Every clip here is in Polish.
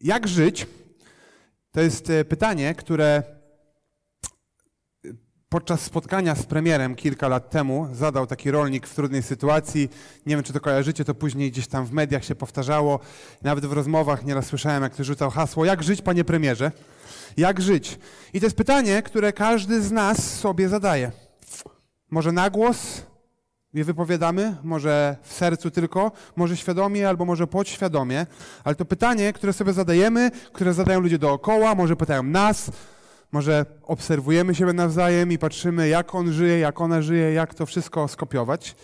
Jak żyć? To jest e, pytanie, które podczas spotkania z premierem kilka lat temu zadał taki rolnik w trudnej sytuacji. Nie wiem, czy to kojarzycie, to później gdzieś tam w mediach się powtarzało. Nawet w rozmowach nieraz słyszałem, jak ktoś rzucał hasło: Jak żyć, panie premierze? Jak żyć? I to jest pytanie, które każdy z nas sobie zadaje. Może na głos, je wypowiadamy, może w sercu tylko, może świadomie albo może podświadomie, ale to pytanie, które sobie zadajemy, które zadają ludzie dookoła, może pytają nas, może obserwujemy siebie nawzajem i patrzymy, jak on żyje, jak ona żyje, jak to wszystko skopiować.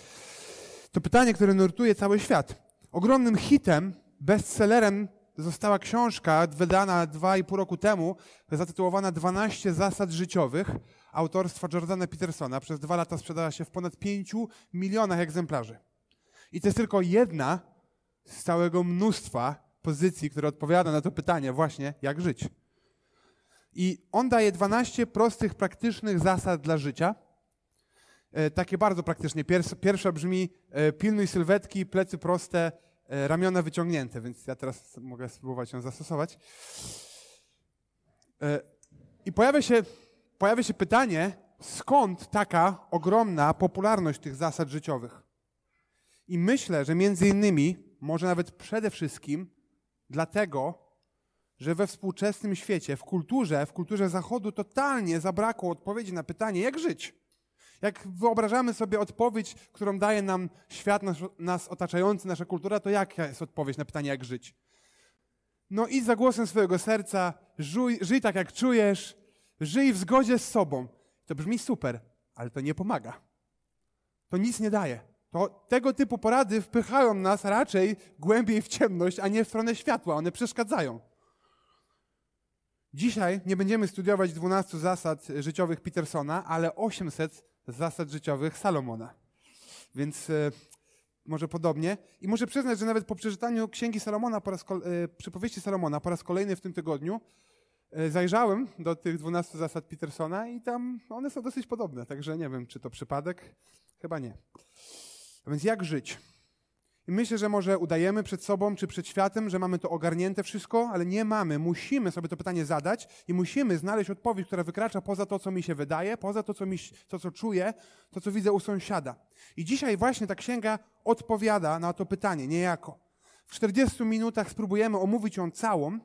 To pytanie, które nurtuje cały świat. Ogromnym hitem, bestsellerem została książka wydana dwa i pół roku temu, zatytułowana 12 zasad życiowych autorstwa Jordana Petersona. Przez dwa lata sprzedała się w ponad 5 milionach egzemplarzy. I to jest tylko jedna z całego mnóstwa pozycji, która odpowiada na to pytanie właśnie, jak żyć. I on daje 12 prostych, praktycznych zasad dla życia. E, takie bardzo praktycznie. Pierwsza brzmi e, pilnuj sylwetki, plecy proste, e, ramiona wyciągnięte, więc ja teraz mogę spróbować ją zastosować. I pojawia się pojawia się pytanie, skąd taka ogromna popularność tych zasad życiowych? I myślę, że między innymi, może nawet przede wszystkim, dlatego, że we współczesnym świecie, w kulturze, w kulturze Zachodu totalnie zabrakło odpowiedzi na pytanie, jak żyć. Jak wyobrażamy sobie odpowiedź, którą daje nam świat nas, nas otaczający, nasza kultura, to jaka jest odpowiedź na pytanie, jak żyć? No i za głosem swojego serca, żyj, żyj tak, jak czujesz, Żyj w zgodzie z sobą. To brzmi super, ale to nie pomaga. To nic nie daje. To tego typu porady wpychają nas raczej głębiej w ciemność, a nie w stronę światła. One przeszkadzają. Dzisiaj nie będziemy studiować 12 zasad życiowych Petersona, ale 800 zasad życiowych Salomona. Więc e, może podobnie. I muszę przyznać, że nawet po przeczytaniu księgi Salomona, po raz, e, przypowieści Salomona po raz kolejny w tym tygodniu, zajrzałem do tych 12 zasad Petersona i tam one są dosyć podobne, także nie wiem, czy to przypadek. Chyba nie. A więc jak żyć? I myślę, że może udajemy przed sobą czy przed światem, że mamy to ogarnięte wszystko, ale nie mamy. Musimy sobie to pytanie zadać i musimy znaleźć odpowiedź, która wykracza poza to, co mi się wydaje, poza to, co, mi, to, co czuję, to, co widzę u sąsiada. I dzisiaj właśnie ta księga odpowiada na to pytanie, niejako. W 40 minutach spróbujemy omówić ją całą,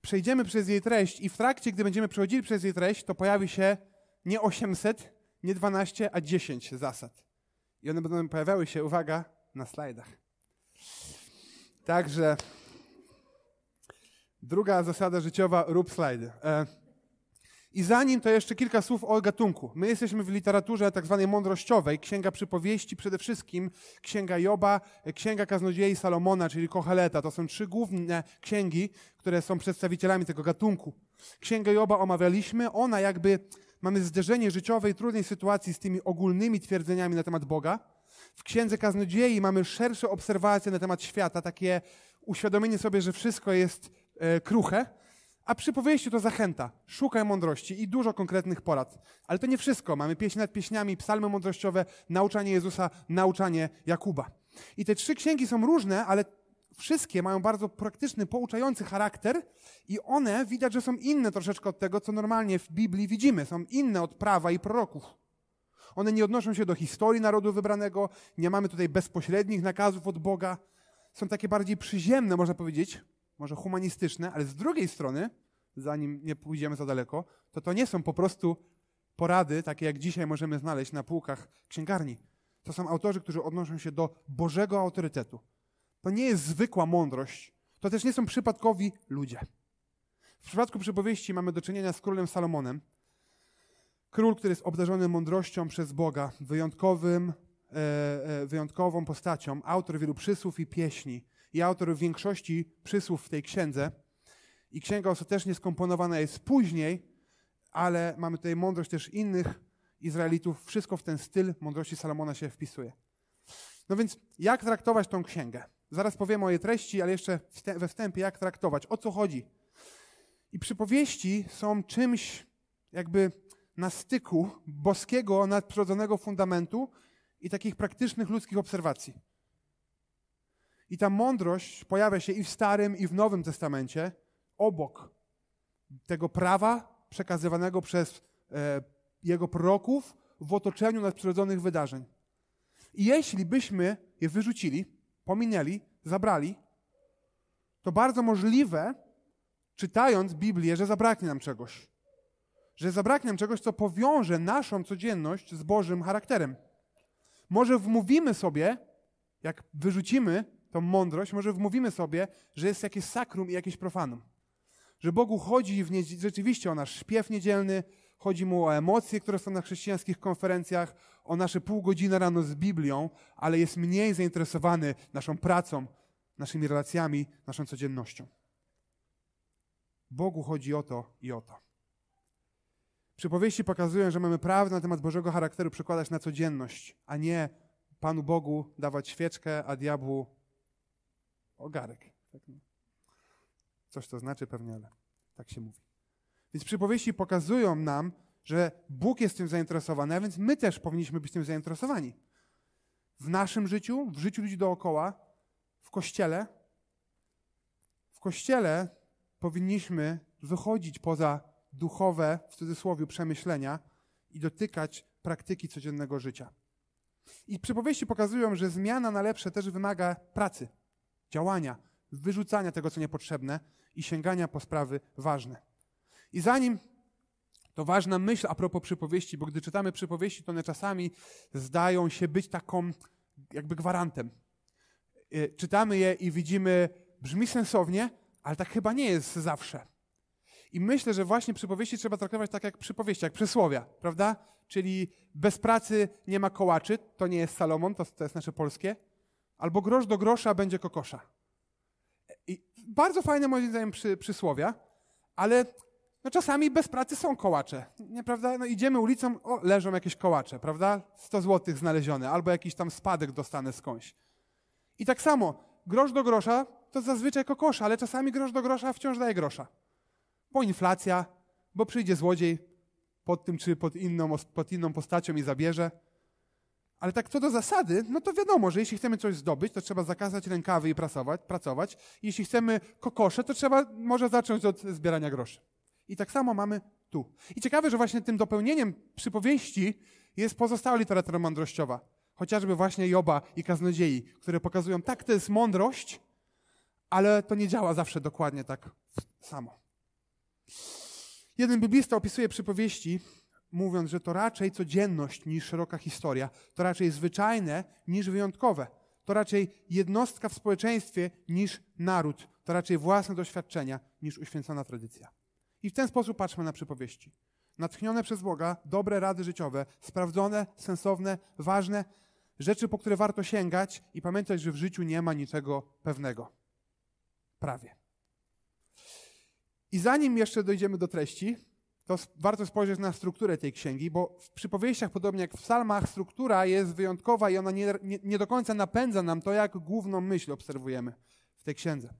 przejdziemy przez jej treść i w trakcie, gdy będziemy przechodzili przez jej treść, to pojawi się nie 800, nie 12, a 10 zasad. I one będą pojawiały się, uwaga, na slajdach. Także druga zasada życiowa, rób slajdy. E, i zanim to jeszcze kilka słów o gatunku. My jesteśmy w literaturze tak zwanej mądrościowej, księga przypowieści przede wszystkim, księga Joba, księga kaznodziei Salomona, czyli Koheleta. To są trzy główne księgi, które są przedstawicielami tego gatunku. Księgę Joba omawialiśmy, ona jakby, mamy zderzenie życiowej, trudnej sytuacji z tymi ogólnymi twierdzeniami na temat Boga. W księdze kaznodziei mamy szersze obserwacje na temat świata, takie uświadomienie sobie, że wszystko jest e, kruche, a przypowieści to zachęta. Szukaj mądrości i dużo konkretnych porad. Ale to nie wszystko. Mamy pieśń nad pieśniami, psalmy mądrościowe, nauczanie Jezusa, nauczanie Jakuba. I te trzy księgi są różne, ale wszystkie mają bardzo praktyczny, pouczający charakter i one widać, że są inne troszeczkę od tego, co normalnie w Biblii widzimy. Są inne od prawa i proroków. One nie odnoszą się do historii narodu wybranego, nie mamy tutaj bezpośrednich nakazów od Boga. Są takie bardziej przyziemne, można powiedzieć, może humanistyczne, ale z drugiej strony, zanim nie pójdziemy za daleko, to to nie są po prostu porady, takie jak dzisiaj możemy znaleźć na półkach księgarni. To są autorzy, którzy odnoszą się do Bożego autorytetu. To nie jest zwykła mądrość, to też nie są przypadkowi ludzie. W przypadku przypowieści mamy do czynienia z królem Salomonem. Król, który jest obdarzony mądrością przez Boga, wyjątkowym, e, e, wyjątkową postacią, autor wielu przysłów i pieśni, i autor większości przysłów w tej księdze. I księga ostatecznie skomponowana jest później, ale mamy tutaj mądrość też innych Izraelitów. Wszystko w ten styl mądrości Salomona się wpisuje. No więc, jak traktować tą księgę? Zaraz powiemy o jej treści, ale jeszcze we wstępie, jak traktować, o co chodzi. I przypowieści są czymś jakby na styku boskiego, nadprzyrodzonego fundamentu i takich praktycznych ludzkich obserwacji. I ta mądrość pojawia się i w Starym, i w Nowym Testamencie. obok tego prawa przekazywanego przez e, jego proroków w otoczeniu nadprzyrodzonych wydarzeń. I jeśli byśmy je wyrzucili, pominęli, zabrali, to bardzo możliwe, czytając Biblię, że zabraknie nam czegoś. Że zabraknie nam czegoś, co powiąże naszą codzienność z Bożym charakterem. Może wmówimy sobie, jak wyrzucimy tą mądrość, może wmówimy sobie, że jest jakieś sakrum i jakieś profanum. Że Bogu chodzi w nie, rzeczywiście o nasz śpiew niedzielny, chodzi mu o emocje, które są na chrześcijańskich konferencjach, o nasze pół godziny rano z Biblią, ale jest mniej zainteresowany naszą pracą, naszymi relacjami, naszą codziennością. Bogu chodzi o to i o to. Przypowieści pokazują, że mamy prawdę na temat Bożego charakteru przekładać na codzienność, a nie Panu Bogu dawać świeczkę, a diabłu ogarek. Tak, no. Coś to znaczy pewnie, ale tak się mówi. Więc przypowieści pokazują nam, że Bóg jest tym zainteresowany, a więc my też powinniśmy być tym zainteresowani. W naszym życiu, w życiu ludzi dookoła, w kościele. W kościele powinniśmy wychodzić poza duchowe, w cudzysłowie, przemyślenia i dotykać praktyki codziennego życia. I przypowieści pokazują, że zmiana na lepsze też wymaga pracy, działania, wyrzucania tego, co niepotrzebne i sięgania po sprawy ważne. I zanim to ważna myśl a propos przypowieści, bo gdy czytamy przypowieści, to one czasami zdają się być taką jakby gwarantem. Y, czytamy je i widzimy, brzmi sensownie, ale tak chyba nie jest zawsze. I myślę, że właśnie przypowieści trzeba traktować tak jak przypowieści, jak przysłowia, prawda? Czyli bez pracy nie ma kołaczy, to nie jest Salomon, to, to jest nasze polskie. Albo grosz do grosza będzie kokosza. I bardzo fajne moim zdaniem przy, przysłowia, ale no czasami bez pracy są kołacze, nieprawda? No idziemy ulicą, o, leżą jakieś kołacze, prawda? 100 złotych znalezione, albo jakiś tam spadek dostanę skądś. I tak samo, grosz do grosza to zazwyczaj kokosza, ale czasami grosz do grosza wciąż daje grosza. Bo inflacja, bo przyjdzie złodziej pod tym czy pod inną, pod inną postacią i zabierze. Ale tak co do zasady, no to wiadomo, że jeśli chcemy coś zdobyć, to trzeba zakazać rękawy i pracować. pracować. Jeśli chcemy kokosze, to trzeba może zacząć od zbierania groszy. I tak samo mamy tu. I ciekawe, że właśnie tym dopełnieniem przypowieści jest pozostała literatura mądrościowa. Chociażby właśnie Joba i Kaznodziei, które pokazują, tak, to jest mądrość, ale to nie działa zawsze dokładnie tak samo. Jeden biblista opisuje przypowieści, mówiąc, że to raczej codzienność niż szeroka historia, to raczej zwyczajne niż wyjątkowe, to raczej jednostka w społeczeństwie niż naród, to raczej własne doświadczenia niż uświęcona tradycja. I w ten sposób patrzmy na przypowieści. Natchnione przez Boga, dobre rady życiowe, sprawdzone, sensowne, ważne, rzeczy, po które warto sięgać i pamiętać, że w życiu nie ma niczego pewnego. Prawie. I zanim jeszcze dojdziemy do treści, to warto spojrzeć na strukturę tej księgi, bo w przypowieściach, podobnie jak w psalmach, struktura jest wyjątkowa i ona nie, nie, nie do końca napędza nam to, jak główną myśl obserwujemy w tej księdze.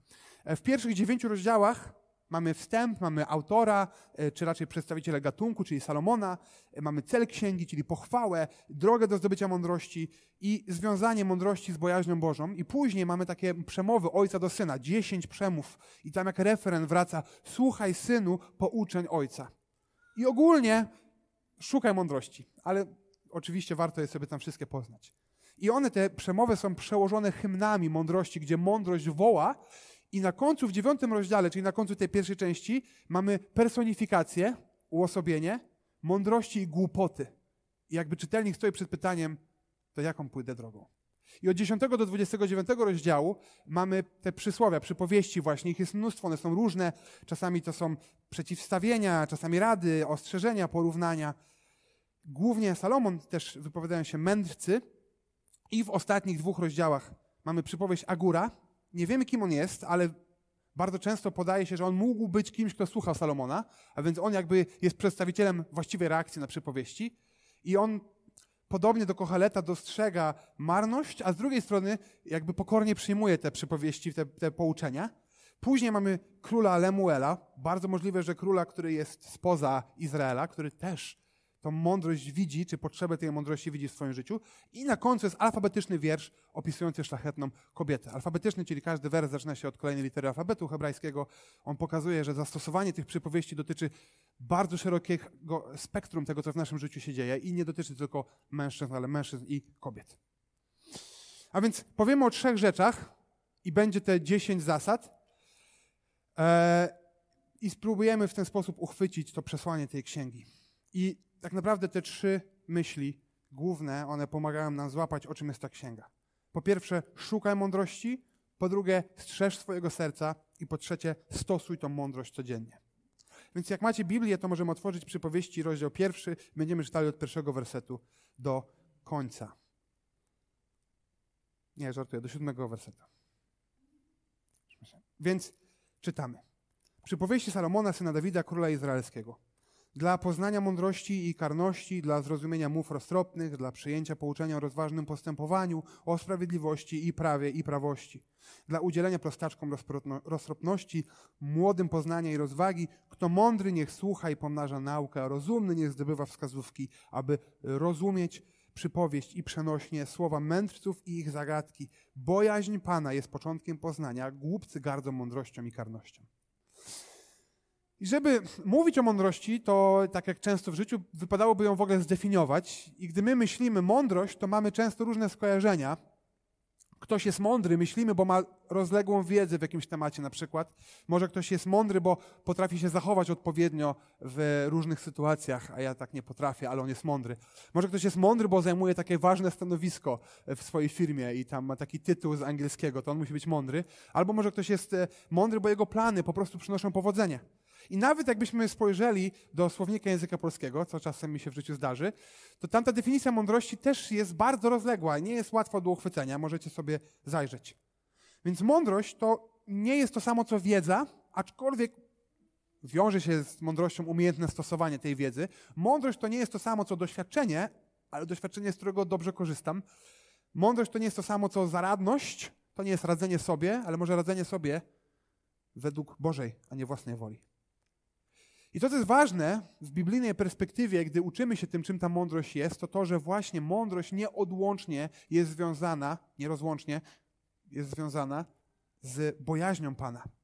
E, w pierwszych dziewięciu rozdziałach Mamy wstęp, mamy autora, e, czy raczej przedstawiciela gatunku, czyli Salomona, e, mamy cel księgi, czyli pochwałę, drogę do zdobycia mądrości i związanie mądrości z bojaźnią Bożą. I później mamy takie przemowy ojca do syna, dziesięć przemów i tam jak referent wraca, słuchaj synu pouczeń ojca. I ogólnie szukaj mądrości, ale oczywiście warto jest sobie tam wszystkie poznać. I one, te przemowy są przełożone hymnami mądrości, gdzie mądrość woła i na końcu, w dziewiątym rozdziale, czyli na końcu tej pierwszej części, mamy personifikację, uosobienie mądrości i głupoty. I jakby czytelnik stoi przed pytaniem, to jaką pójdę drogą? I od 10 do 29 rozdziału mamy te przysłowia, przypowieści właśnie, ich jest mnóstwo, one są różne, czasami to są przeciwstawienia, czasami rady, ostrzeżenia, porównania. Głównie Salomon też wypowiadają się mędrcy i w ostatnich dwóch rozdziałach mamy przypowieść Agura, nie wiemy, kim on jest, ale bardzo często podaje się, że on mógł być kimś, kto słuchał Salomona, a więc on jakby jest przedstawicielem właściwej reakcji na przypowieści. I on podobnie do Kocheleta dostrzega marność, a z drugiej strony jakby pokornie przyjmuje te przypowieści, te, te pouczenia. Później mamy króla Lemuela, bardzo możliwe, że króla, który jest spoza Izraela, który też tą mądrość widzi, czy potrzebę tej mądrości widzi w swoim życiu. I na końcu jest alfabetyczny wiersz opisujący szlachetną kobietę. Alfabetyczny, czyli każdy wers zaczyna się od kolejnej litery alfabetu hebrajskiego. On pokazuje, że zastosowanie tych przypowieści dotyczy bardzo szerokiego spektrum tego, co w naszym życiu się dzieje i nie dotyczy tylko mężczyzn, ale mężczyzn i kobiet. A więc powiemy o trzech rzeczach i będzie te dziesięć zasad. E, I spróbujemy w ten sposób uchwycić to przesłanie tej księgi. I tak naprawdę te trzy myśli główne, one pomagają nam złapać, o czym jest ta księga. Po pierwsze, szukaj mądrości. Po drugie, strzeż swojego serca. I po trzecie, stosuj tą mądrość codziennie. Więc jak macie Biblię, to możemy otworzyć przypowieści, rozdział pierwszy. Będziemy czytali od pierwszego wersetu do końca. Nie, żartuję, do siódmego wersetu. Więc czytamy. Przypowieści Salomona, syna Dawida, króla izraelskiego dla poznania mądrości i karności, dla zrozumienia mów roztropnych, dla przyjęcia pouczenia o rozważnym postępowaniu, o sprawiedliwości i prawie i prawości, dla udzielenia prostaczkom roztropności, młodym poznania i rozwagi, kto mądry niech słucha i pomnaża naukę, a rozumny niech zdobywa wskazówki, aby rozumieć przypowieść i przenośnie słowa mędrców i ich zagadki. Bojaźń Pana jest początkiem poznania, głupcy gardzą mądrością i karnością. I żeby mówić o mądrości, to tak jak często w życiu, wypadałoby ją w ogóle zdefiniować. I gdy my myślimy mądrość, to mamy często różne skojarzenia. Ktoś jest mądry, myślimy, bo ma rozległą wiedzę w jakimś temacie na przykład. Może ktoś jest mądry, bo potrafi się zachować odpowiednio w różnych sytuacjach, a ja tak nie potrafię, ale on jest mądry. Może ktoś jest mądry, bo zajmuje takie ważne stanowisko w swojej firmie i tam ma taki tytuł z angielskiego, to on musi być mądry. Albo może ktoś jest e, mądry, bo jego plany po prostu przynoszą powodzenie. I nawet jakbyśmy spojrzeli do słownika języka polskiego, co czasem mi się w życiu zdarzy, to tamta definicja mądrości też jest bardzo rozległa i nie jest łatwa do uchwycenia. Możecie sobie zajrzeć. Więc mądrość to nie jest to samo co wiedza, aczkolwiek wiąże się z mądrością umiejętne stosowanie tej wiedzy. Mądrość to nie jest to samo co doświadczenie, ale doświadczenie, z którego dobrze korzystam. Mądrość to nie jest to samo co zaradność, to nie jest radzenie sobie, ale może radzenie sobie według Bożej, a nie własnej woli. I to, co jest ważne w biblijnej perspektywie, gdy uczymy się tym, czym ta mądrość jest, to to, że właśnie mądrość nieodłącznie jest związana, nierozłącznie jest związana z bojaźnią Pana.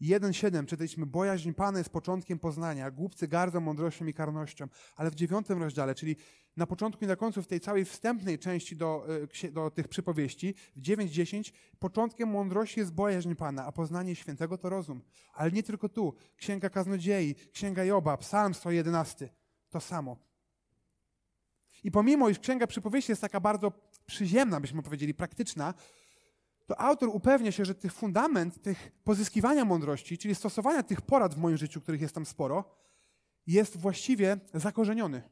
1,7 czytaliśmy, bojaźń Pana jest początkiem poznania, głupcy gardzą mądrością i karnością. Ale w dziewiątym rozdziale, czyli na początku i na końcu w tej całej wstępnej części do, e, do tych przypowieści, w 9-10, początkiem mądrości jest bojaźń Pana, a poznanie świętego to rozum. Ale nie tylko tu. Księga Kaznodziei, Księga Joba, Psalm 111, to samo. I pomimo, iż Księga Przypowieści jest taka bardzo przyziemna, byśmy powiedzieli, praktyczna, to autor upewnia się, że tych fundament, tych pozyskiwania mądrości, czyli stosowania tych porad w moim życiu, których jest tam sporo, jest właściwie zakorzeniony.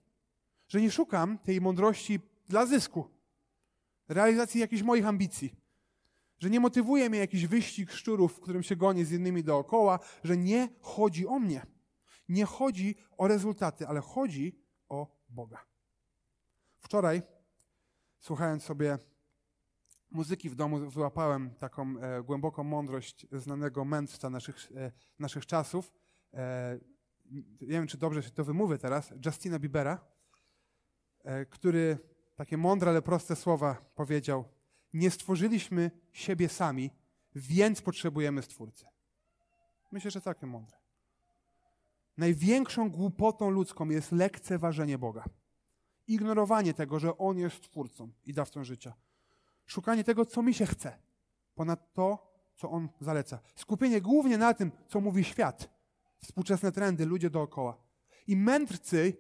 Że nie szukam tej mądrości dla zysku, realizacji jakichś moich ambicji. Że nie motywuje mnie jakiś wyścig szczurów, w którym się gonię z innymi dookoła, że nie chodzi o mnie. Nie chodzi o rezultaty, ale chodzi o Boga. Wczoraj, słuchając sobie muzyki w domu wyłapałem taką e, głęboką mądrość znanego mędrca naszych, e, naszych czasów. E, nie wiem, czy dobrze się to wymówię teraz. Justina Biebera, e, który takie mądre, ale proste słowa powiedział. Nie stworzyliśmy siebie sami, więc potrzebujemy Stwórcy. Myślę, że takie mądre. Największą głupotą ludzką jest lekceważenie Boga. Ignorowanie tego, że On jest Twórcą i dawcą życia szukanie tego, co mi się chce, ponad to, co on zaleca. Skupienie głównie na tym, co mówi świat, współczesne trendy, ludzie dookoła. I mędrcy,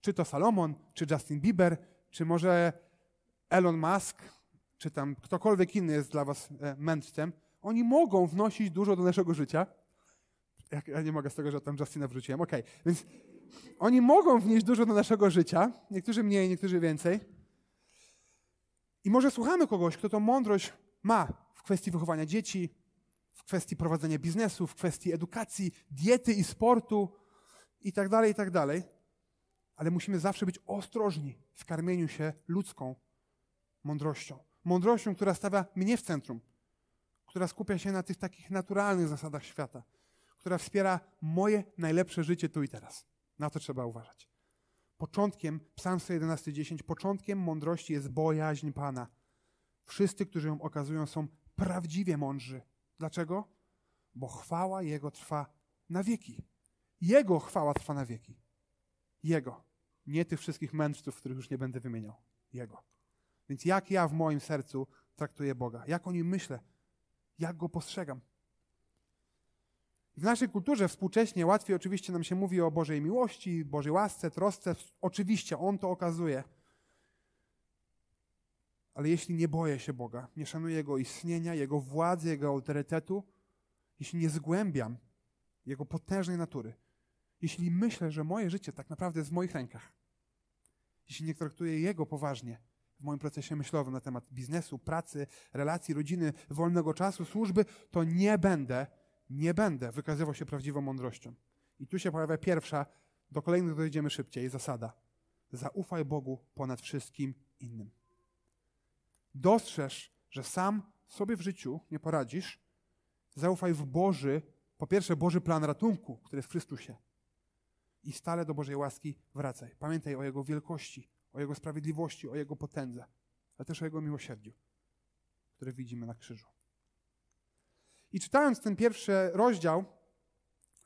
czy to Salomon, czy Justin Bieber, czy może Elon Musk, czy tam ktokolwiek inny jest dla was e, mędrcem, oni mogą wnosić dużo do naszego życia. Ja nie mogę z tego, że tam Justina wrzuciłem. Okej, okay. więc oni mogą wnieść dużo do naszego życia, niektórzy mniej, niektórzy więcej. I może słuchamy kogoś, kto tą mądrość ma w kwestii wychowania dzieci, w kwestii prowadzenia biznesu, w kwestii edukacji, diety i sportu i tak dalej, i tak. Ale musimy zawsze być ostrożni w karmieniu się ludzką mądrością. Mądrością, która stawia mnie w centrum, która skupia się na tych takich naturalnych zasadach świata, która wspiera moje najlepsze życie tu i teraz. Na to trzeba uważać. Początkiem, Psalm 111:10, początkiem mądrości jest bojaźń Pana. Wszyscy, którzy ją okazują, są prawdziwie mądrzy. Dlaczego? Bo chwała Jego trwa na wieki. Jego chwała trwa na wieki. Jego. Nie tych wszystkich mędrców, których już nie będę wymieniał. Jego. Więc jak ja w moim sercu traktuję Boga? Jak o nim myślę? Jak go postrzegam? W naszej kulturze współcześnie łatwiej oczywiście nam się mówi o Bożej miłości, Bożej łasce, trosce. Oczywiście On to okazuje. Ale jeśli nie boję się Boga, nie szanuję Jego istnienia, Jego władzy, Jego autorytetu, jeśli nie zgłębiam Jego potężnej natury, jeśli myślę, że moje życie tak naprawdę jest w moich rękach, jeśli nie traktuję Jego poważnie w moim procesie myślowym na temat biznesu, pracy, relacji, rodziny, wolnego czasu, służby, to nie będę, nie będę wykazywał się prawdziwą mądrością. I tu się pojawia pierwsza, do kolejnych dojdziemy szybciej, zasada. Zaufaj Bogu ponad wszystkim innym. Dostrzeż, że sam sobie w życiu nie poradzisz. Zaufaj w Boży, po pierwsze Boży plan ratunku, który jest w Chrystusie i stale do Bożej łaski wracaj. Pamiętaj o Jego wielkości, o Jego sprawiedliwości, o Jego potędze, ale też o Jego miłosierdziu, które widzimy na krzyżu. I czytając ten pierwszy rozdział,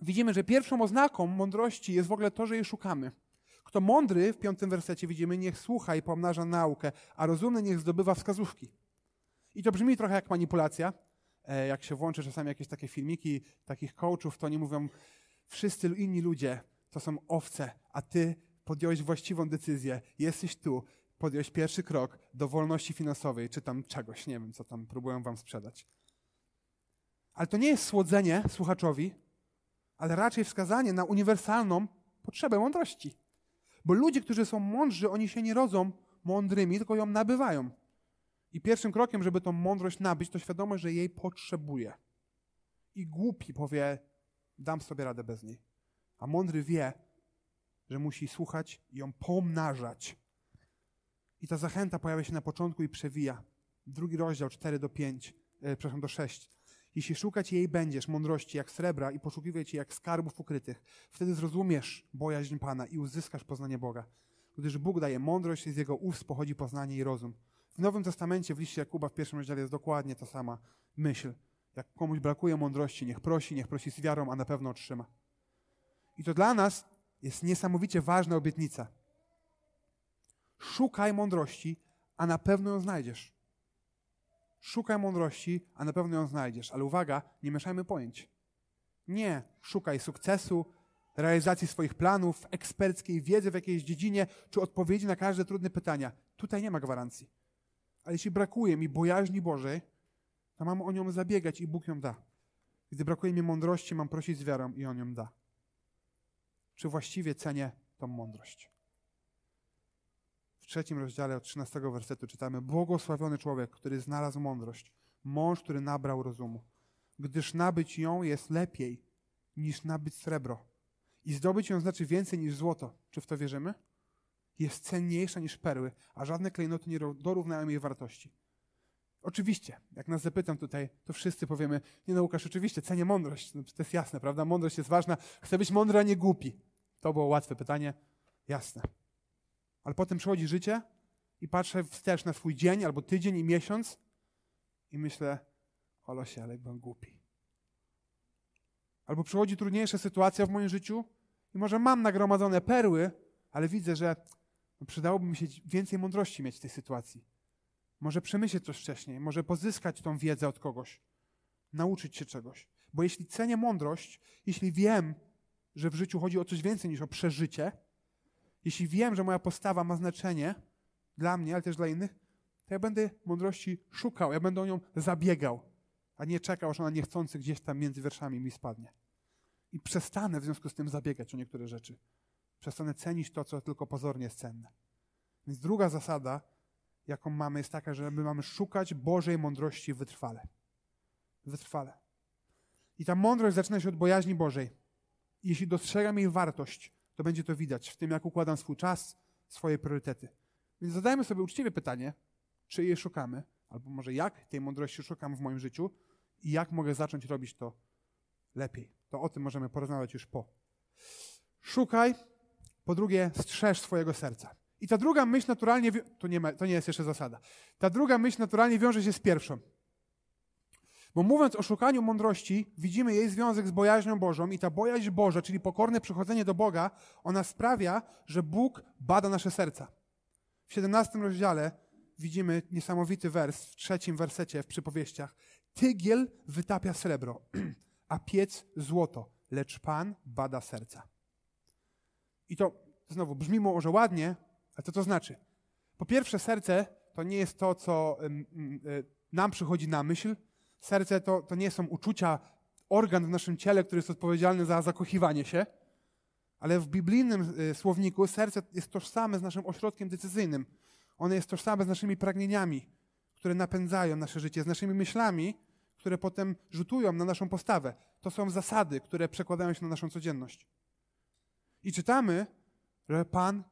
widzimy, że pierwszą oznaką mądrości jest w ogóle to, że jej szukamy. Kto mądry, w piątym wersecie widzimy, niech słucha i pomnaża naukę, a rozumny niech zdobywa wskazówki. I to brzmi trochę jak manipulacja. E, jak się włączy czasami jakieś takie filmiki takich coachów, to oni mówią, wszyscy inni ludzie to są owce, a ty podjąłeś właściwą decyzję, jesteś tu, podjąłeś pierwszy krok do wolności finansowej, czy tam czegoś, nie wiem, co tam próbują wam sprzedać. Ale to nie jest słodzenie słuchaczowi, ale raczej wskazanie na uniwersalną potrzebę mądrości. Bo ludzie, którzy są mądrzy, oni się nie rodzą mądrymi, tylko ją nabywają. I pierwszym krokiem, żeby tą mądrość nabyć, to świadomość, że jej potrzebuje. I głupi powie, dam sobie radę bez niej. A mądry wie, że musi słuchać i ją pomnażać. I ta zachęta pojawia się na początku i przewija. Drugi rozdział, 4 do 5, e, przepraszam, do 6. Jeśli szukać jej będziesz, mądrości jak srebra i poszukiwać jej jak skarbów ukrytych, wtedy zrozumiesz bojaźń Pana i uzyskasz poznanie Boga. Gdyż Bóg daje mądrość, z Jego ust pochodzi poznanie i rozum. W Nowym Testamencie, w liście Jakuba w pierwszym rozdziale jest dokładnie ta sama myśl. Jak komuś brakuje mądrości, niech prosi, niech prosi z wiarą, a na pewno otrzyma. I to dla nas jest niesamowicie ważna obietnica. Szukaj mądrości, a na pewno ją znajdziesz. Szukaj mądrości, a na pewno ją znajdziesz. Ale uwaga, nie mieszajmy pojęć. Nie szukaj sukcesu, realizacji swoich planów, eksperckiej wiedzy w jakiejś dziedzinie, czy odpowiedzi na każde trudne pytania. Tutaj nie ma gwarancji. Ale jeśli brakuje mi bojaźni Bożej, to mam o nią zabiegać i Bóg ją da. Gdy brakuje mi mądrości, mam prosić z wiarą i On ją da czy właściwie cenię tą mądrość. Trzecim rozdziale od 13 wersetu czytamy: Błogosławiony człowiek, który znalazł mądrość, mąż, który nabrał rozumu, gdyż nabyć ją jest lepiej niż nabyć srebro. I zdobyć ją znaczy więcej niż złoto. Czy w to wierzymy? Jest cenniejsza niż perły, a żadne klejnoty nie dorównają jej wartości. Oczywiście, jak nas zapytam tutaj, to wszyscy powiemy, nie no Łukasz, oczywiście, cenię mądrość. No, to jest jasne, prawda? Mądrość jest ważna. Chcę być mądry, a nie głupi. To było łatwe pytanie. Jasne. Ale potem przychodzi życie i patrzę wstecz na swój dzień albo tydzień i miesiąc i myślę, o losie, ale byłem głupi. Albo przychodzi trudniejsza sytuacja w moim życiu i może mam nagromadzone perły, ale widzę, że no, przydałoby mi się więcej mądrości mieć w tej sytuacji. Może przemyśleć coś wcześniej, może pozyskać tą wiedzę od kogoś, nauczyć się czegoś. Bo jeśli cenię mądrość, jeśli wiem, że w życiu chodzi o coś więcej niż o przeżycie, jeśli wiem, że moja postawa ma znaczenie dla mnie, ale też dla innych, to ja będę mądrości szukał, ja będę o nią zabiegał, a nie czekał, aż ona niechcący gdzieś tam między wierszami mi spadnie. I przestanę w związku z tym zabiegać o niektóre rzeczy. Przestanę cenić to, co tylko pozornie jest cenne. Więc druga zasada, jaką mamy, jest taka, że my mamy szukać Bożej mądrości wytrwale. Wytrwale. I ta mądrość zaczyna się od bojaźni Bożej. Jeśli dostrzegam jej wartość, to będzie to widać w tym, jak układam swój czas, swoje priorytety. Więc zadajmy sobie uczciwie pytanie, czy jej szukamy, albo może jak tej mądrości szukam w moim życiu i jak mogę zacząć robić to lepiej. To o tym możemy porozmawiać już po. Szukaj, Po drugie, strzeż swojego serca. I ta druga myśl naturalnie, nie, ma, to nie jest jeszcze zasada, ta druga myśl naturalnie wiąże się z pierwszą. Bo mówiąc o szukaniu mądrości, widzimy jej związek z bojaźnią Bożą i ta bojaźń Boża, czyli pokorne przychodzenie do Boga, ona sprawia, że Bóg bada nasze serca. W 17 rozdziale widzimy niesamowity wers, w trzecim wersecie w przypowieściach. Tygiel wytapia srebro, a piec złoto, lecz Pan bada serca. I to znowu brzmi może ładnie, ale co to znaczy? Po pierwsze, serce to nie jest to, co e, nam przychodzi na myśl. Serce to, to nie są uczucia, organ w naszym ciele, który jest odpowiedzialny za zakochiwanie się. Ale w biblijnym e, słowniku serce jest tożsame z naszym ośrodkiem decyzyjnym. One jest tożsame z naszymi pragnieniami, które napędzają nasze życie, z naszymi myślami, które potem rzutują na naszą postawę. To są zasady, które przekładają się na naszą codzienność. I czytamy, że Pan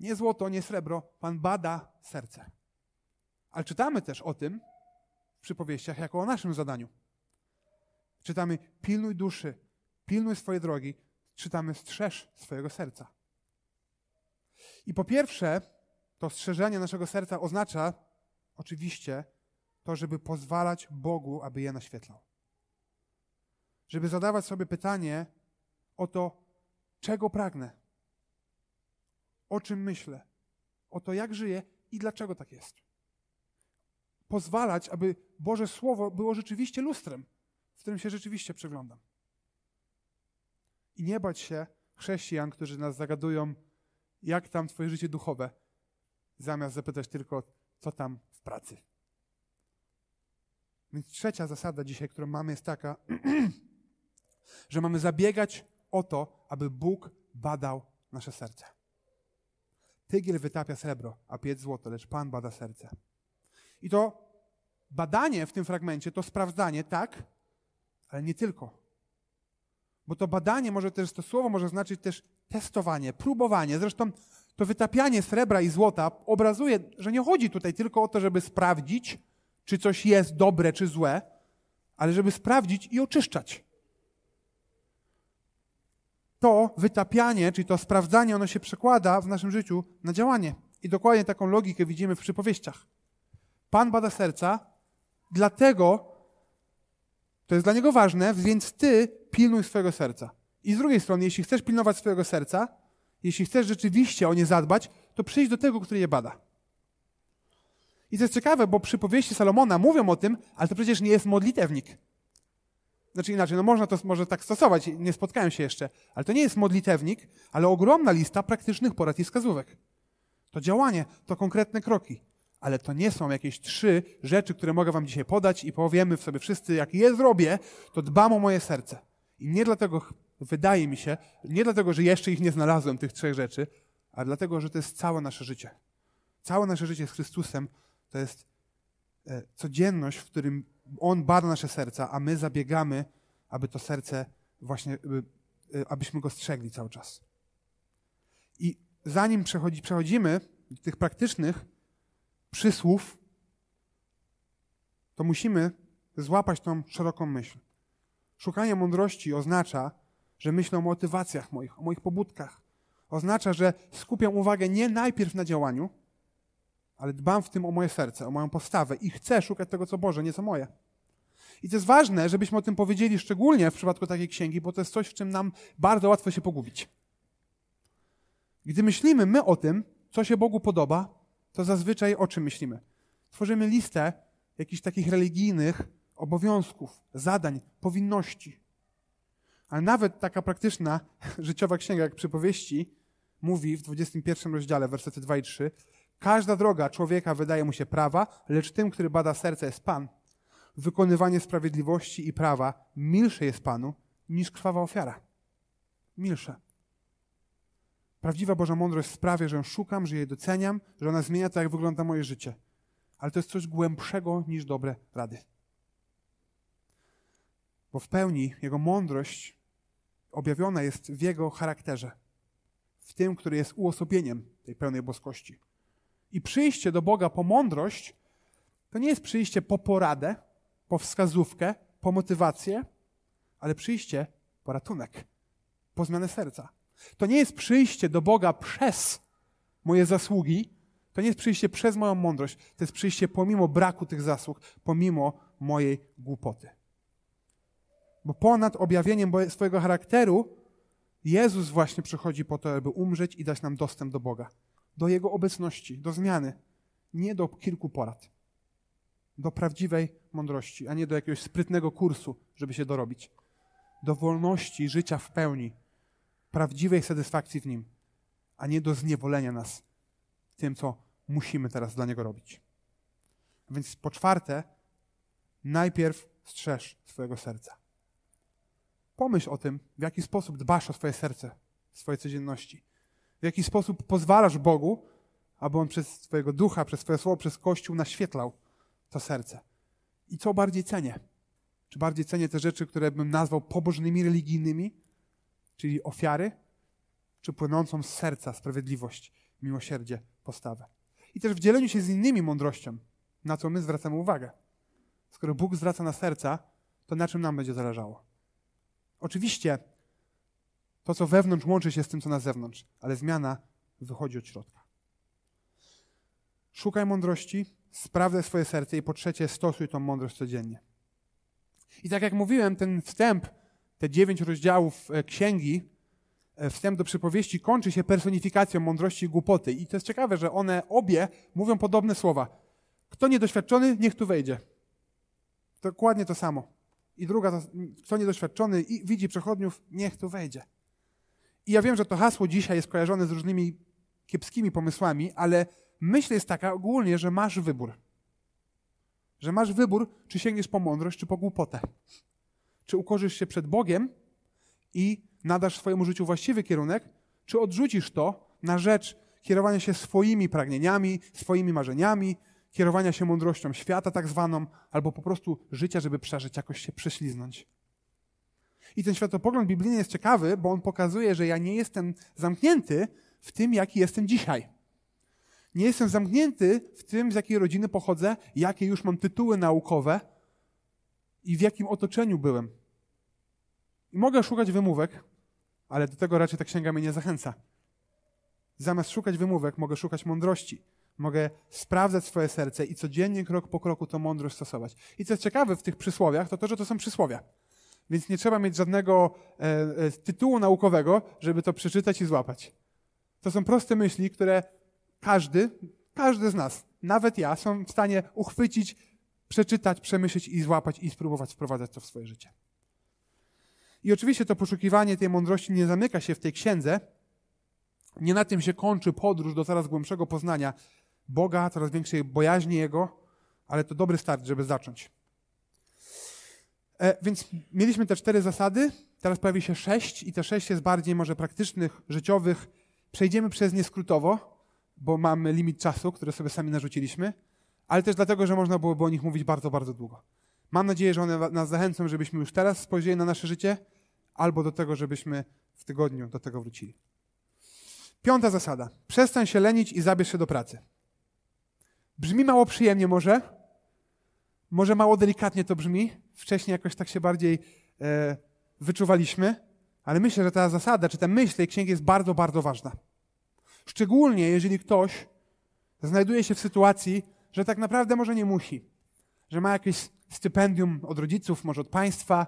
nie złoto, nie srebro, Pan bada serce. Ale czytamy też o tym w przypowieściach jako o naszym zadaniu. Czytamy pilnuj duszy, pilnuj swojej drogi, czytamy strzeż swojego serca. I po pierwsze, to strzeżenie naszego serca oznacza oczywiście to, żeby pozwalać Bogu, aby je naświetlał. Żeby zadawać sobie pytanie o to, czego pragnę, o czym myślę, o to, jak żyję i dlaczego tak jest. Pozwalać, aby Boże Słowo było rzeczywiście lustrem, w którym się rzeczywiście przeglądam. I nie bać się chrześcijan, którzy nas zagadują, jak tam Twoje życie duchowe, zamiast zapytać tylko, co tam w pracy. Więc trzecia zasada dzisiaj, którą mamy, jest taka, że mamy zabiegać o to, aby Bóg badał nasze serce. Tygiel wytapia srebro, a piec złoto, lecz Pan bada serce. I to badanie w tym fragmencie, to sprawdzanie, tak, ale nie tylko. Bo to badanie może też, to słowo może znaczyć też testowanie, próbowanie. Zresztą to wytapianie srebra i złota obrazuje, że nie chodzi tutaj tylko o to, żeby sprawdzić, czy coś jest dobre, czy złe, ale żeby sprawdzić i oczyszczać to wytapianie, czyli to sprawdzanie, ono się przekłada w naszym życiu na działanie. I dokładnie taką logikę widzimy w przypowieściach. Pan bada serca, dlatego to jest dla niego ważne, więc ty pilnuj swojego serca. I z drugiej strony, jeśli chcesz pilnować swojego serca, jeśli chcesz rzeczywiście o nie zadbać, to przyjdź do tego, który je bada. I to jest ciekawe, bo przypowieści Salomona mówią o tym, ale to przecież nie jest modlitewnik. Znaczy inaczej, no można to może tak stosować, nie spotkałem się jeszcze, ale to nie jest modlitewnik, ale ogromna lista praktycznych porad i wskazówek. To działanie, to konkretne kroki. Ale to nie są jakieś trzy rzeczy, które mogę wam dzisiaj podać i powiemy sobie wszyscy, jak je zrobię, to dbam o moje serce. I nie dlatego, wydaje mi się, nie dlatego, że jeszcze ich nie znalazłem, tych trzech rzeczy, ale dlatego, że to jest całe nasze życie. Całe nasze życie z Chrystusem to jest e, codzienność, w którym on bada nasze serca, a my zabiegamy, aby to serce właśnie, y, abyśmy go strzegli cały czas. I zanim przechodzi, przechodzimy do tych praktycznych przysłów, to musimy złapać tą szeroką myśl. Szukanie mądrości oznacza, że myślę o motywacjach moich, o moich pobudkach. Oznacza, że skupiam uwagę nie najpierw na działaniu, ale dbam w tym o moje serce, o moją postawę i chcę szukać tego, co Boże, nie co moje. I to jest ważne, żebyśmy o tym powiedzieli szczególnie w przypadku takiej księgi, bo to jest coś, w czym nam bardzo łatwo się pogubić. Gdy myślimy my o tym, co się Bogu podoba, to zazwyczaj o czym myślimy? Tworzymy listę jakichś takich religijnych obowiązków, zadań, powinności. Ale nawet taka praktyczna, życiowa księga, jak przypowieści, mówi w 21 rozdziale, wersety 2 i 3, Każda droga człowieka wydaje mu się prawa, lecz tym, który bada serce, jest Pan. Wykonywanie sprawiedliwości i prawa milsze jest Panu niż krwawa ofiara. Milsze. Prawdziwa Boża mądrość sprawia, że ją szukam, że jej doceniam, że ona zmienia to, jak wygląda moje życie. Ale to jest coś głębszego niż dobre rady. Bo w pełni Jego mądrość objawiona jest w Jego charakterze. W tym, który jest uosobieniem tej pełnej boskości. I przyjście do Boga po mądrość to nie jest przyjście po poradę, po wskazówkę, po motywację, ale przyjście po ratunek, po zmianę serca. To nie jest przyjście do Boga przez moje zasługi, to nie jest przyjście przez moją mądrość, to jest przyjście pomimo braku tych zasług, pomimo mojej głupoty. Bo ponad objawieniem swojego charakteru, Jezus właśnie przychodzi po to, aby umrzeć i dać nam dostęp do Boga, do Jego obecności, do zmiany, nie do kilku porad, do prawdziwej mądrości, a nie do jakiegoś sprytnego kursu, żeby się dorobić, do wolności życia w pełni, prawdziwej satysfakcji w Nim, a nie do zniewolenia nas tym, co musimy teraz dla Niego robić. Więc po czwarte, najpierw strzeż swojego serca. Pomyśl o tym, w jaki sposób dbasz o swoje serce w swojej codzienności. W jaki sposób pozwalasz Bogu, aby On przez swojego ducha, przez swoje słowo, przez Kościół naświetlał to serce. I co bardziej cenię? Czy bardziej cenię te rzeczy, które bym nazwał pobożnymi, religijnymi, czyli ofiary, czy płynącą z serca sprawiedliwość, miłosierdzie, postawę. I też w dzieleniu się z innymi mądrością, na co my zwracamy uwagę. Skoro Bóg zwraca na serca, to na czym nam będzie zależało? Oczywiście to, co wewnątrz, łączy się z tym, co na zewnątrz, ale zmiana wychodzi od środka. Szukaj mądrości, sprawdzaj swoje serce i po trzecie stosuj tą mądrość codziennie. I tak jak mówiłem, ten wstęp, te dziewięć rozdziałów e, księgi, e, wstęp do przypowieści kończy się personifikacją mądrości i głupoty. I to jest ciekawe, że one obie mówią podobne słowa. Kto niedoświadczony, niech tu wejdzie. Dokładnie to samo. I druga, kto niedoświadczony i widzi przechodniów, niech tu wejdzie. I ja wiem, że to hasło dzisiaj jest kojarzone z różnymi kiepskimi pomysłami, ale myśl jest taka ogólnie, że masz wybór. Że masz wybór, czy sięgniesz po mądrość, czy po głupotę. Czy ukorzysz się przed Bogiem i nadasz swojemu życiu właściwy kierunek, czy odrzucisz to na rzecz kierowania się swoimi pragnieniami, swoimi marzeniami, kierowania się mądrością świata tak zwaną, albo po prostu życia, żeby przeżyć, jakoś się prześliznąć. I ten światopogląd biblijny jest ciekawy, bo on pokazuje, że ja nie jestem zamknięty w tym, jaki jestem dzisiaj. Nie jestem zamknięty w tym, z jakiej rodziny pochodzę, jakie już mam tytuły naukowe i w jakim otoczeniu byłem. I mogę szukać wymówek, ale do tego raczej ta księga mnie nie zachęca. Zamiast szukać wymówek, mogę szukać mądrości. Mogę sprawdzać swoje serce i codziennie, krok po kroku, tą mądrość stosować. I co jest ciekawe w tych przysłowiach, to to, że to są przysłowia. Więc nie trzeba mieć żadnego e, e, tytułu naukowego, żeby to przeczytać i złapać. To są proste myśli, które każdy, każdy z nas, nawet ja, są w stanie uchwycić, przeczytać, przemyśleć i złapać i spróbować wprowadzać to w swoje życie. I oczywiście to poszukiwanie tej mądrości nie zamyka się w tej księdze. Nie na tym się kończy podróż do coraz głębszego poznania Boga, coraz większej bojaźni Jego, ale to dobry start, żeby zacząć. E, więc mieliśmy te cztery zasady, teraz pojawi się sześć i te sześć jest bardziej może praktycznych, życiowych. Przejdziemy przez nie skrótowo, bo mamy limit czasu, który sobie sami narzuciliśmy, ale też dlatego, że można byłoby o nich mówić bardzo, bardzo długo. Mam nadzieję, że one nas zachęcą, żebyśmy już teraz spojrzeli na nasze życie, albo do tego, żebyśmy w tygodniu do tego wrócili. Piąta zasada. Przestań się lenić i zabierz się do pracy. Brzmi mało przyjemnie może, może mało delikatnie to brzmi. Wcześniej jakoś tak się bardziej e, wyczuwaliśmy, ale myślę, że ta zasada, czy ta myśl tej księgi jest bardzo, bardzo ważna. Szczególnie jeżeli ktoś znajduje się w sytuacji, że tak naprawdę może nie musi, że ma jakieś stypendium od rodziców, może od państwa,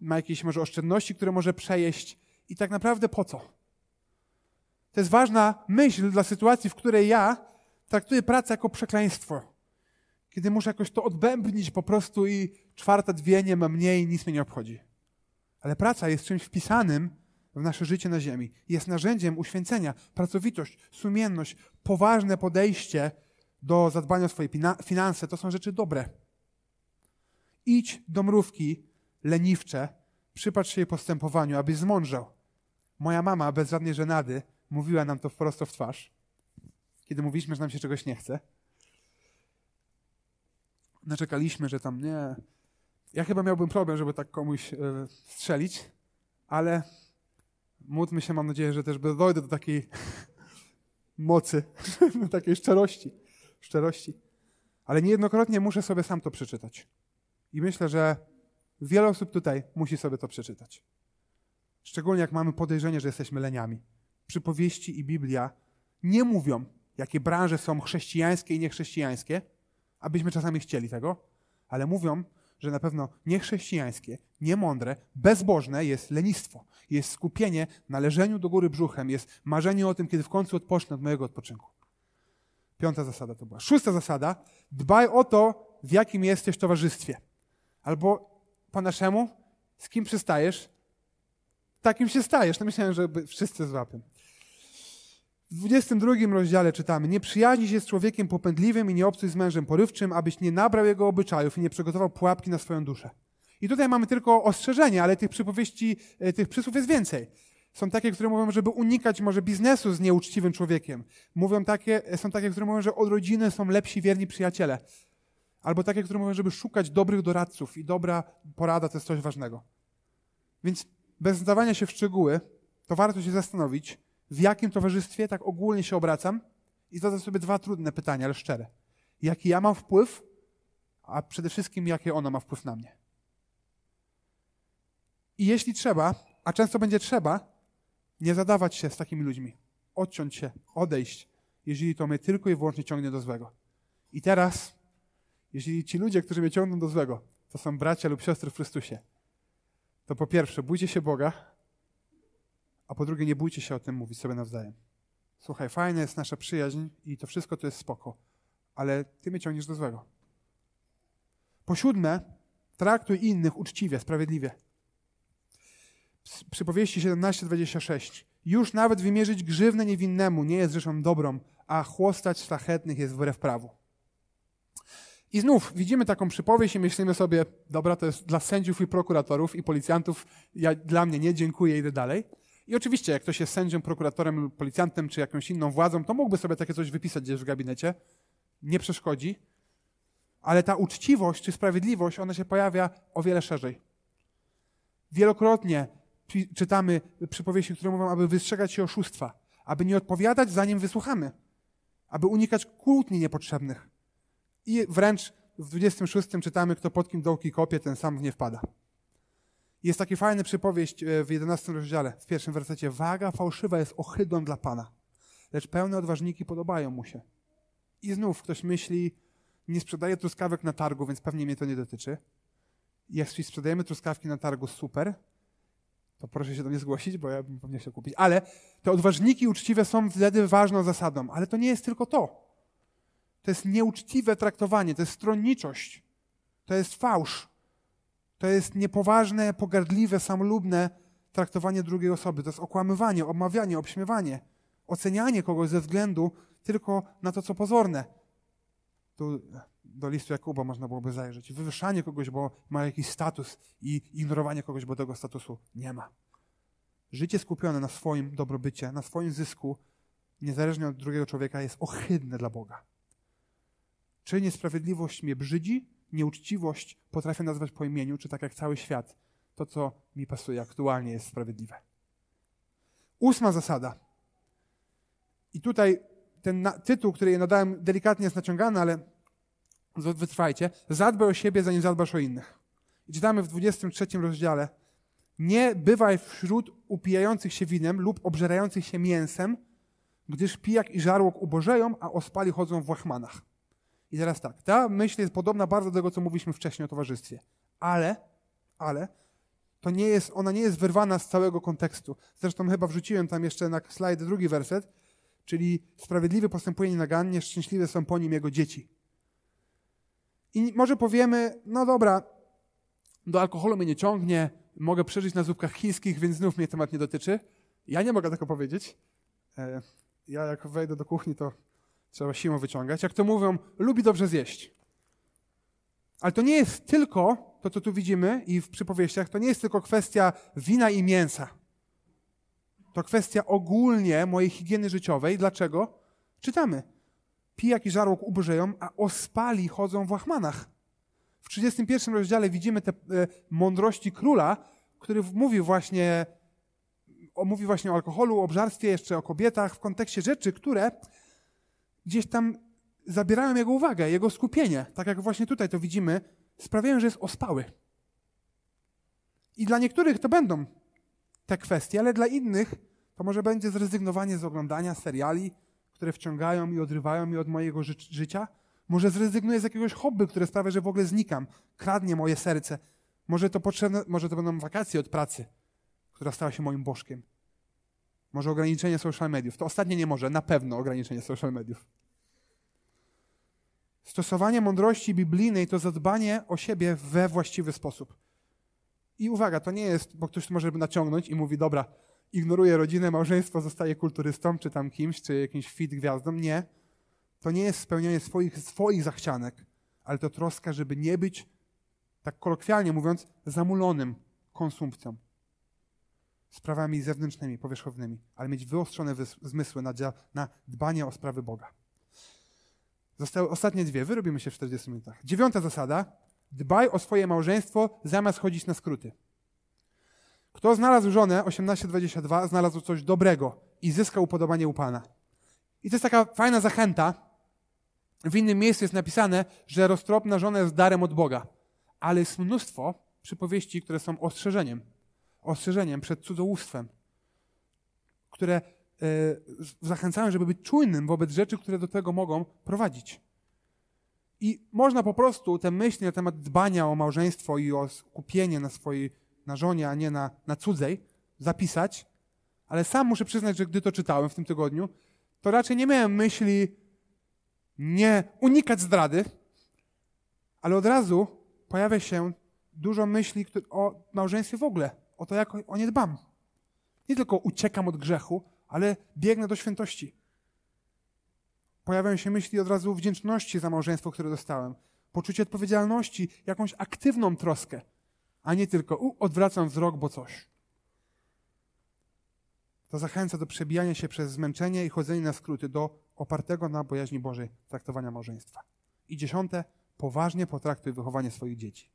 ma jakieś może oszczędności, które może przejeść i tak naprawdę po co? To jest ważna myśl dla sytuacji, w której ja traktuję pracę jako przekleństwo. Kiedy muszę jakoś to odbębnić po prostu i czwarta dwie nie ma mniej, nic mnie nie obchodzi. Ale praca jest czymś wpisanym w nasze życie na ziemi. Jest narzędziem uświęcenia, pracowitość, sumienność, poważne podejście do zadbania o swoje finanse. To są rzeczy dobre. Idź do mrówki leniwcze, przypatrz się jej postępowaniu, abyś zmądrzał. Moja mama bez żadnej żenady mówiła nam to wprost w twarz kiedy mówiliśmy, że nam się czegoś nie chce. Naczekaliśmy, że tam nie. Ja chyba miałbym problem, żeby tak komuś e, strzelić, ale módlmy się, mam nadzieję, że też dojdę do takiej mocy, do takiej szczerości. szczerości. Ale niejednokrotnie muszę sobie sam to przeczytać. I myślę, że wiele osób tutaj musi sobie to przeczytać. Szczególnie jak mamy podejrzenie, że jesteśmy leniami. Przypowieści i Biblia nie mówią, jakie branże są chrześcijańskie i niechrześcijańskie, abyśmy czasami chcieli tego, ale mówią, że na pewno niechrześcijańskie, niemądre, bezbożne jest lenistwo, jest skupienie na leżeniu do góry brzuchem, jest marzenie o tym, kiedy w końcu odpocznę od mojego odpoczynku. Piąta zasada to była. Szósta zasada, dbaj o to, w jakim jesteś towarzystwie. Albo po naszemu, z kim przystajesz, takim się stajesz. No myślałem, że wszyscy złapią. W 22 rozdziale czytamy: Nie przyjaźni się z człowiekiem popędliwym i nie obcuj z mężem porywczym, abyś nie nabrał jego obyczajów i nie przygotował pułapki na swoją duszę. I tutaj mamy tylko ostrzeżenie, ale tych przypowieści, e, tych przysłów jest więcej. Są takie, które mówią, żeby unikać może biznesu z nieuczciwym człowiekiem. Mówią takie, są takie, które mówią, że od rodziny są lepsi, wierni przyjaciele. Albo takie, które mówią, żeby szukać dobrych doradców i dobra porada to jest coś ważnego. Więc bez zdawania się w szczegóły, to warto się zastanowić, w jakim towarzystwie tak ogólnie się obracam i zadać sobie dwa trudne pytania, ale szczere. Jaki ja mam wpływ, a przede wszystkim jakie ono ma wpływ na mnie. I jeśli trzeba, a często będzie trzeba, nie zadawać się z takimi ludźmi. Odciąć się, odejść, jeżeli to mnie tylko i wyłącznie ciągnie do złego. I teraz, jeżeli ci ludzie, którzy mnie ciągną do złego, to są bracia lub siostry w Chrystusie, to po pierwsze, bójcie się Boga, a po drugie, nie bójcie się o tym mówić sobie nawzajem. Słuchaj, fajna jest nasza przyjaźń i to wszystko to jest spoko, ale ty mnie ciągniesz do złego. Po siódme, traktuj innych uczciwie, sprawiedliwie. Przypowieści 17:26. Już nawet wymierzyć grzywnę niewinnemu nie jest rzeczą dobrą, a chłostać szlachetnych jest wbrew prawu. I znów widzimy taką przypowieść i myślimy sobie, dobra, to jest dla sędziów i prokuratorów i policjantów, ja, dla mnie nie, dziękuję, idę dalej. I oczywiście, jak ktoś jest sędzią, prokuratorem policjantem, czy jakąś inną władzą, to mógłby sobie takie coś wypisać gdzieś w gabinecie. Nie przeszkodzi. Ale ta uczciwość czy sprawiedliwość, ona się pojawia o wiele szerzej. Wielokrotnie czytamy przypowieści, które mówią, aby wystrzegać się oszustwa, aby nie odpowiadać, zanim wysłuchamy, aby unikać kłótni niepotrzebnych. I wręcz w 26 czytamy, kto pod kim dołki kopie, ten sam w nie wpada. Jest taka fajna przypowieść e, w 11 rozdziale, w pierwszym wersecie. Waga fałszywa jest ohydną dla Pana, lecz pełne odważniki podobają mu się. I znów ktoś myśli, nie sprzedaję truskawek na targu, więc pewnie mnie to nie dotyczy. Jeśli sprzedajemy truskawki na targu, super, to proszę się do mnie zgłosić, bo ja bym powinien się kupić. Ale te odważniki uczciwe są wtedy ważną zasadą. Ale to nie jest tylko to. To jest nieuczciwe traktowanie, to jest stronniczość, to jest fałsz. To jest niepoważne, pogardliwe, samolubne traktowanie drugiej osoby. To jest okłamywanie, obmawianie, obśmiewanie, ocenianie kogoś ze względu tylko na to, co pozorne. Tu do listu Jakuba można byłoby zajrzeć. Wywyższanie kogoś, bo ma jakiś status i ignorowanie kogoś, bo tego statusu nie ma. Życie skupione na swoim dobrobycie, na swoim zysku, niezależnie od drugiego człowieka, jest ohydne dla Boga. Czy niesprawiedliwość mnie brzydzi? nieuczciwość potrafię nazwać po imieniu, czy tak jak cały świat, to co mi pasuje aktualnie jest sprawiedliwe. Ósma zasada. I tutaj ten tytuł, który je nadałem, delikatnie jest naciągany, ale wytrwajcie. Zadbaj o siebie, zanim zadbasz o innych. I czytamy w 23 rozdziale. Nie bywaj wśród upijających się winem lub obżerających się mięsem, gdyż pijak i żarłok ubożeją, a ospali chodzą w łachmanach. I teraz tak, ta myśl jest podobna bardzo do tego, co mówiliśmy wcześniej o towarzystwie. Ale, ale, to nie jest, ona nie jest wyrwana z całego kontekstu. Zresztą chyba wrzuciłem tam jeszcze na slajd drugi werset, czyli sprawiedliwy postępuje nienagannie, szczęśliwe są po nim jego dzieci. I może powiemy, no dobra, do alkoholu mnie nie ciągnie, mogę przeżyć na zupkach chińskich, więc znów mnie temat nie dotyczy. Ja nie mogę tego powiedzieć. E, ja jak wejdę do kuchni, to Trzeba siłą wyciągać. Jak to mówią, lubi dobrze zjeść. Ale to nie jest tylko, to co tu widzimy i w przypowieściach, to nie jest tylko kwestia wina i mięsa. To kwestia ogólnie mojej higieny życiowej. Dlaczego? Czytamy. Pijak i żarłok ubożeją, a ospali chodzą w łachmanach. W 31 rozdziale widzimy te e, mądrości króla, który mówi właśnie, o, mówi właśnie o alkoholu, o obżarstwie, jeszcze o kobietach, w kontekście rzeczy, które gdzieś tam zabierają jego uwagę, jego skupienie, tak jak właśnie tutaj to widzimy, sprawiają, że jest ospały. I dla niektórych to będą te kwestie, ale dla innych to może będzie zrezygnowanie z oglądania seriali, które wciągają i odrywają mnie od mojego ży życia. Może zrezygnuję z jakiegoś hobby, które sprawia, że w ogóle znikam, kradnie moje serce. Może to, potrzebne, może to będą wakacje od pracy, która stała się moim bożkiem. Może ograniczenie social mediów. To ostatnie nie może, na pewno ograniczenie social mediów. Stosowanie mądrości biblijnej to zadbanie o siebie we właściwy sposób. I uwaga, to nie jest, bo ktoś może naciągnąć i mówi, dobra, ignoruje rodzinę, małżeństwo, zostaje kulturystą, czy tam kimś, czy jakimś fit gwiazdą. Nie. To nie jest spełnianie swoich, swoich zachcianek, ale to troska, żeby nie być, tak kolokwialnie mówiąc, zamulonym konsumpcją. Sprawami zewnętrznymi, powierzchownymi, ale mieć wyostrzone zmysły na, na dbanie o sprawy Boga. Zostały ostatnie dwie. Wyrobimy się w 40 minutach. Dziewiąta zasada. Dbaj o swoje małżeństwo, zamiast chodzić na skróty. Kto znalazł żonę, 18-22, znalazł coś dobrego i zyskał upodobanie u Pana. I to jest taka fajna zachęta. W innym miejscu jest napisane, że roztropna żona jest darem od Boga. Ale jest mnóstwo przypowieści, które są ostrzeżeniem. Ostrzeżeniem przed cudzołóstwem. Które E, zachęcałem, żeby być czujnym wobec rzeczy, które do tego mogą prowadzić. I można po prostu te myśli na temat dbania o małżeństwo i o skupienie na swojej na żonie, a nie na, na cudzej, zapisać, ale sam muszę przyznać, że gdy to czytałem w tym tygodniu, to raczej nie miałem myśli nie unikać zdrady, ale od razu pojawia się dużo myśli o małżeństwie w ogóle, o to, jak o nie dbam. Nie tylko uciekam od grzechu, ale biegnę do świętości. Pojawiają się myśli od razu wdzięczności za małżeństwo, które dostałem. Poczucie odpowiedzialności, jakąś aktywną troskę, a nie tylko u, odwracam wzrok, bo coś. To zachęca do przebijania się przez zmęczenie i chodzenie na skróty, do opartego na bojaźni Bożej traktowania małżeństwa. I dziesiąte, poważnie potraktuj wychowanie swoich dzieci.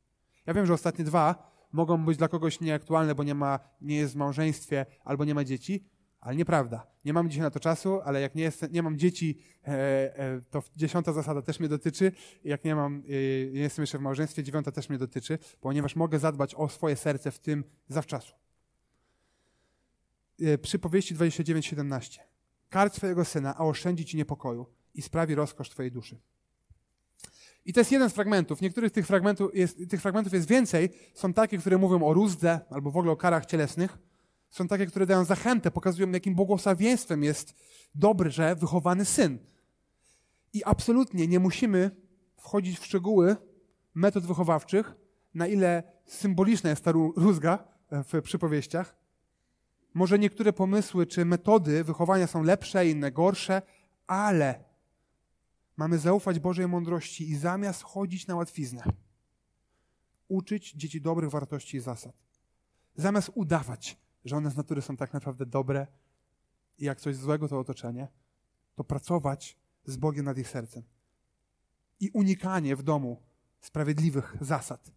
Ja wiem, że ostatnie dwa mogą być dla kogoś nieaktualne, bo nie, ma, nie jest w małżeństwie albo nie ma dzieci, ale nieprawda. Nie mam dzisiaj na to czasu, ale jak nie, jest, nie mam dzieci, e, e, to dziesiąta zasada też mnie dotyczy. Jak nie mam, e, jestem jeszcze w małżeństwie, dziewiąta też mnie dotyczy, ponieważ mogę zadbać o swoje serce w tym zawczasu. Przypowieści 29:17. Karć swojego syna, a oszczędzi ci niepokoju i sprawi rozkosz twojej duszy. I to jest jeden z fragmentów. Niektórych tych fragmentów jest, tych fragmentów jest więcej. Są takie, które mówią o rózdze albo w ogóle o karach cielesnych są takie, które dają zachętę, pokazują, jakim błogosławieństwem jest dobry, że wychowany syn. I absolutnie nie musimy wchodzić w szczegóły metod wychowawczych, na ile symboliczna jest ta rózga e, w przypowieściach. Może niektóre pomysły czy metody wychowania są lepsze, inne gorsze, ale mamy zaufać Bożej mądrości i zamiast chodzić na łatwiznę, uczyć dzieci dobrych wartości i zasad. Zamiast udawać, że one z natury są tak naprawdę dobre i jak coś złego to otoczenie, to pracować z Bogiem nad ich sercem. I unikanie w domu sprawiedliwych zasad.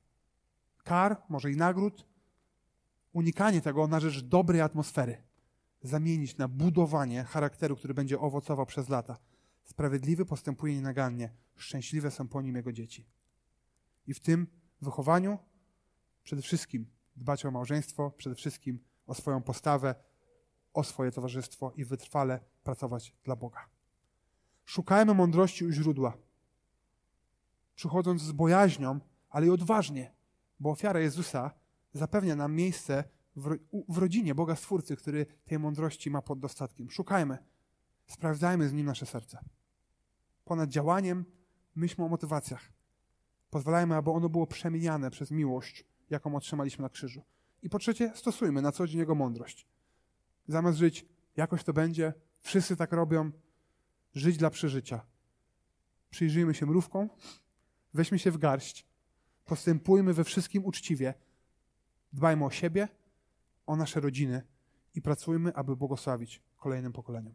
Kar, może i nagród, unikanie tego na rzecz dobrej atmosfery. Zamienić na budowanie charakteru, który będzie owocował przez lata. Sprawiedliwy postępuje nienagannie, szczęśliwe są po nim jego dzieci. I w tym wychowaniu przede wszystkim dbać o małżeństwo, przede wszystkim o swoją postawę, o swoje towarzystwo i wytrwale pracować dla Boga. Szukajmy mądrości u źródła, przychodząc z bojaźnią, ale i odważnie, bo ofiara Jezusa zapewnia nam miejsce w, rodzinie Boga Stwórcy, który tej mądrości ma pod dostatkiem. Szukajmy, sprawdzajmy z nim nasze serce. Ponad działaniem myślmy o motywacjach. Pozwalajmy, aby ono było przemieniane przez miłość, jaką otrzymaliśmy na krzyżu. I po trzecie, stosujmy na co dzień Jego mądrość. Zamiast żyć, jakoś to będzie, wszyscy tak robią, żyć dla przeżycia. Przyjrzyjmy się mrówką, weźmy się w garść, postępujmy we wszystkim uczciwie, dbajmy o siebie, o nasze rodziny i pracujmy, aby błogosławić kolejnym pokoleniom.